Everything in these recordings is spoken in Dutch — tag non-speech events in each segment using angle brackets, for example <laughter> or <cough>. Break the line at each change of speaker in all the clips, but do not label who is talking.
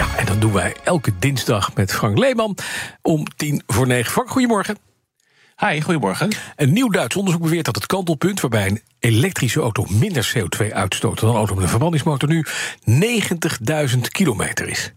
Ja, en dat doen wij elke dinsdag met Frank Leeman om tien voor negen. Frank, goedemorgen.
Hi, goedemorgen.
Een nieuw Duits onderzoek beweert dat het kantelpunt waarbij een elektrische auto minder CO2 uitstoot dan een auto met een verbrandingsmotor nu 90.000 kilometer is.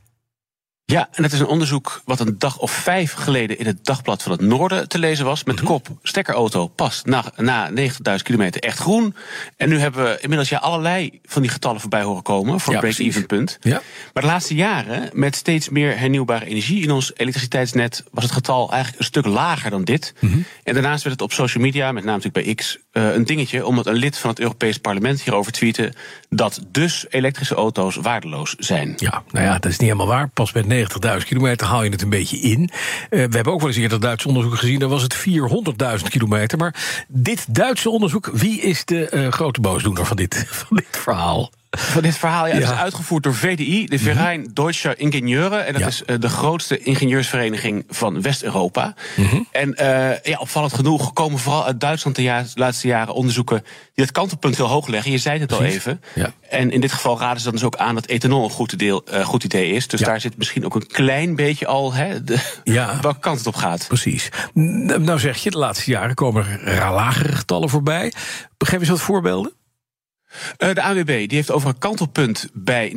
Ja, en het is een onderzoek wat een dag of vijf geleden in het Dagblad van het Noorden te lezen was. Met de kop: stekkerauto past na, na 90.000 kilometer echt groen. En nu hebben we inmiddels ja allerlei van die getallen voorbij horen komen voor
Ja,
break-even punt.
Ja.
Maar de laatste jaren, met steeds meer hernieuwbare energie in ons elektriciteitsnet, was het getal eigenlijk een stuk lager dan dit. En daarnaast werd het op social media, met name natuurlijk bij X, eh, een dingetje, omdat een lid van het Europees Parlement hierover tweette dat dus elektrische auto's waardeloos zijn.
Ja, nou ja, dat is niet helemaal waar. Pas met 90.000 kilometer haal je het een beetje in. Eh, we hebben ook wel eens eerder Duitse onderzoek gezien. Daar was het 400.000 kilometer. Maar dit Duitse onderzoek, wie is de eh, grote boosdoener van dit, <laughs> van dit verhaal?
Van dit verhaal, ja, het is uitgevoerd door VDI, de Verein Deutsche Ingenieuren. En dat is eh, de grootste ingenieursvereniging van West-Europa. En eh, ja, opvallend genoeg komen vooral uit Duitsland de laatste jaren onderzoeken die het kantelpunt heel hoog leggen. Je zei het al
Precies.
even.
Ja.
En in dit geval raden ze dan dus ook aan dat ethanol een goed, deel, eh, goed idee is. Dus daar zit misschien ook een klein beetje al hè, de,
Ja. <laughs>
welke kant het op gaat.
Precies. Nou zeg je, de laatste jaren komen er lagere getallen voorbij. Geef eens wat voorbeelden.
Eh, de AWB die heeft over een kantelpunt bij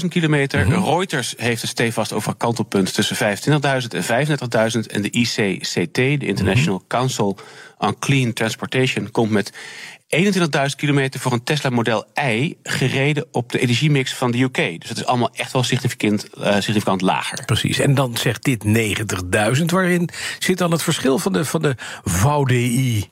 39.000 kilometer. Reuters heeft het stevast over een kantelpunt tussen 25.000 en 35.000. En de ICCT, de International Council on Clean Transportation, komt met 21.000 kilometer voor een Tesla Model I gereden op de energiemix van de UK. Dus dat is allemaal echt wel significant, eh, significant lager.
Precies. En dan zegt dit 90.000. Waarin zit dan het verschil van de, van de VDI?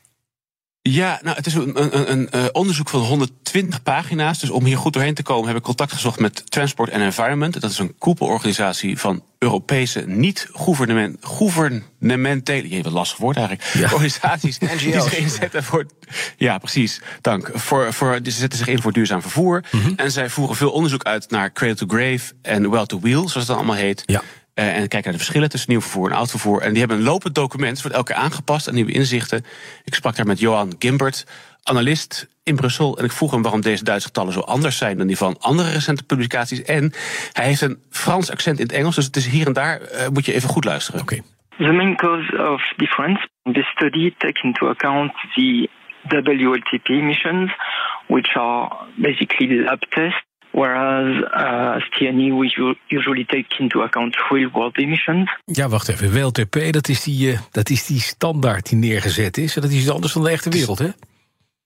Ja, nou, het is een, een, een, een eh, onderzoek van 120 pagina's. Dus om hier goed doorheen te komen heb ik contact gezocht met Transport and Environment. Dat is een koepelorganisatie van Europese niet-gouvernement, gouvernementele, jee, wat lastig woord eigenlijk,
Ja.
organisaties <laughs> die zich inzetten voor, ja, precies, dank, voor, voor, ze zetten zich in voor duurzaam vervoer. En zij voeren veel onderzoek uit naar cradle to grave en well to wheel, zoals het dan allemaal heet.
Ja.
Eh, en kijken naar de verschillen tussen nieuw vervoer en oud vervoer. En die hebben een lopend document, het wordt elke keer aangepast aan nieuwe inzichten. Ik sprak daar met Johan Gimbert, analist in Brussel. En ik vroeg hem waarom deze Duitse getallen zo anders zijn dan die van andere recente publicaties. En hij heeft een Frans accent in het Engels, dus het is hier en daar eh, moet je even goed luisteren.
Oké.
The main cause of difference, the study takes into account the WLTP emissions, which are basically lab tests, whereas uh, STNE we usually take into account real-world emissions.
Ja, wacht even. WLTP, dat is, die, eh, dat is die standaard die neergezet is. En dat is iets anders dan de echte wereld, hè?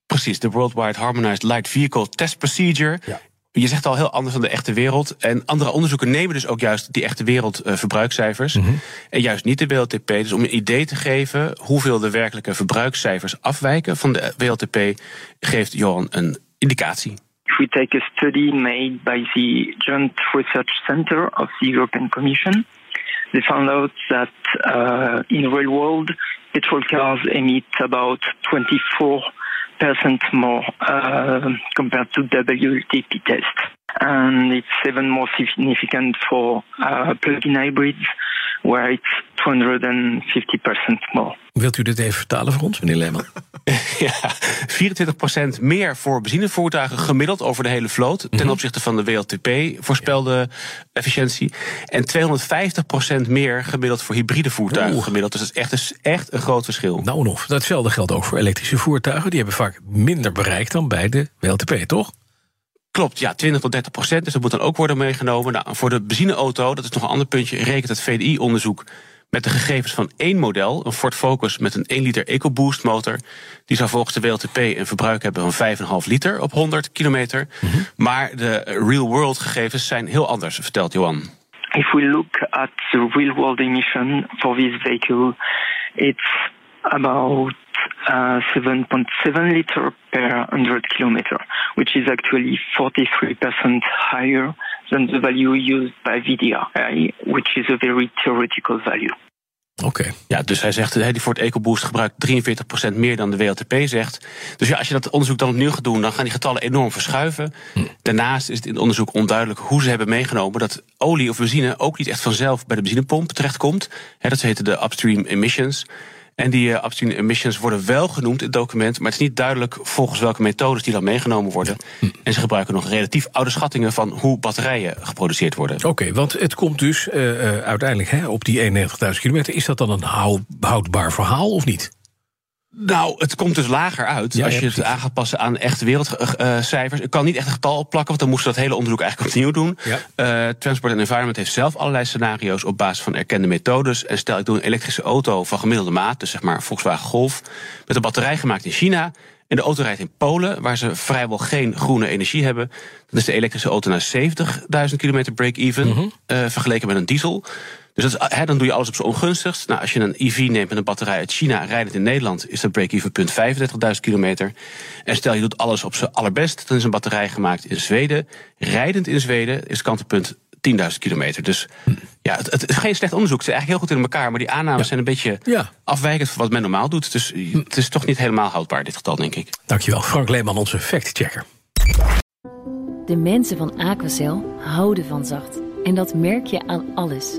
Precies, de Worldwide Harmonized Light Vehicle Test Procedure.
Ja.
Je zegt al heel anders dan de echte wereld. En andere onderzoeken nemen dus ook juist die echte wereld eh, verbruikscijfers.
Mhm.
En juist niet de WLTP. Dus om een idee te geven hoeveel de werkelijke verbruikscijfers afwijken van de WLTP, geeft Johan een indicatie.
If we take a study made by the Joint Research Center of the European Commission, they found out that uh, in real world, petrol cars emit about 24% more uh, compared to WLTP test. And it's even more significant for uh, plug-in hybrids, where it's 250% more.
Wilt u dit even vertalen voor ons, meneer Leeman? <laughs> <laughs>
Ja, 24% meer voor benzinevoertuigen gemiddeld over de hele vloot. Ten opzichte van de WLTP voorspelde efficiëntie. En 250% meer gemiddeld voor hybride voertuigen
Oeh.
gemiddeld. Dus dat is echt, echt een groot verschil.
Nou en of. Datzelfde geldt ook voor elektrische voertuigen. Die hebben vaak minder bereik dan bij de WLTP, toch?
Klopt, ja, 20 tot 30 procent. Dus dat moet dan ook worden meegenomen. Nou, voor de benzineauto, dat is nog een ander puntje, rekent het VDI-onderzoek met de gegevens van één model, een Ford Focus met een 1 liter EcoBoost motor. Die zou volgens de WLTP een verbruik hebben van 5,5 liter op 100 kilometer. Maar de real-world gegevens zijn heel anders, vertelt Johan.
If we look at the real world emission for this vehicle, it's about uh, 7.7 liter per 100 kilometer, which is actually 43% higher than the value used by VDI, which is a very theoretical value.
Oké.
Ja, dus hij zegt, die Ford EcoBoost gebruikt 43% meer dan de WLTP zegt. Dus ja, als je dat onderzoek dan opnieuw gaat doen, dan gaan die getallen enorm verschuiven.
Hm.
Daarnaast is het in het onderzoek onduidelijk hoe ze hebben meegenomen dat olie of benzine ook niet echt vanzelf bij de benzinepomp terechtkomt. He, dat heten de upstream emissions. En die uh, upstream emissions worden wel genoemd in het document, maar het is niet duidelijk volgens welke methodes die dan meegenomen worden. En ze gebruiken nog relatief oude schattingen van hoe batterijen geproduceerd worden.
Oké, want het komt dus uh, uh, uiteindelijk hè, op die 91.000 kilometer. Is dat dan een houdbaar verhaal of niet?
Nou, het komt dus lager uit
Ja,
als
ja,
je het aan gaat passen aan echte wereldcijfers. Ik kan niet echt een getal opplakken, want dan moesten we dat hele onderzoek eigenlijk opnieuw doen.
Ja.
Eh, Transport and Environment heeft zelf allerlei scenario's op basis van erkende methodes. En stel, ik doe een elektrische auto van gemiddelde maat, dus zeg maar Volkswagen Golf, met een batterij gemaakt in China. En de auto rijdt in Polen, waar ze vrijwel geen groene energie hebben. Dan is de elektrische auto naar 70.000 kilometer break-even,
Mhm.
eh, vergeleken met een diesel. Dus dat hè, dan doe je alles op z'n ongunstigst. Nou, als je een EV neemt met een batterij uit China, rijdend in Nederland, is dat break-even punt 35.000 kilometer. En stel je doet alles op z'n allerbest, dan is een batterij gemaakt in Zweden. Rijdend in Zweden is kantelpunt 10.000 kilometer. Dus ja, het, het is geen slecht onderzoek. Het zit eigenlijk heel goed in elkaar. Maar die aannames zijn een beetje
Ja.
afwijkend van wat men normaal doet. Dus het is toch niet helemaal houdbaar, dit getal, denk ik.
Dankjewel, Frank Leeman, onze factchecker.
De mensen van Aquacel houden van zacht. En dat merk je aan alles.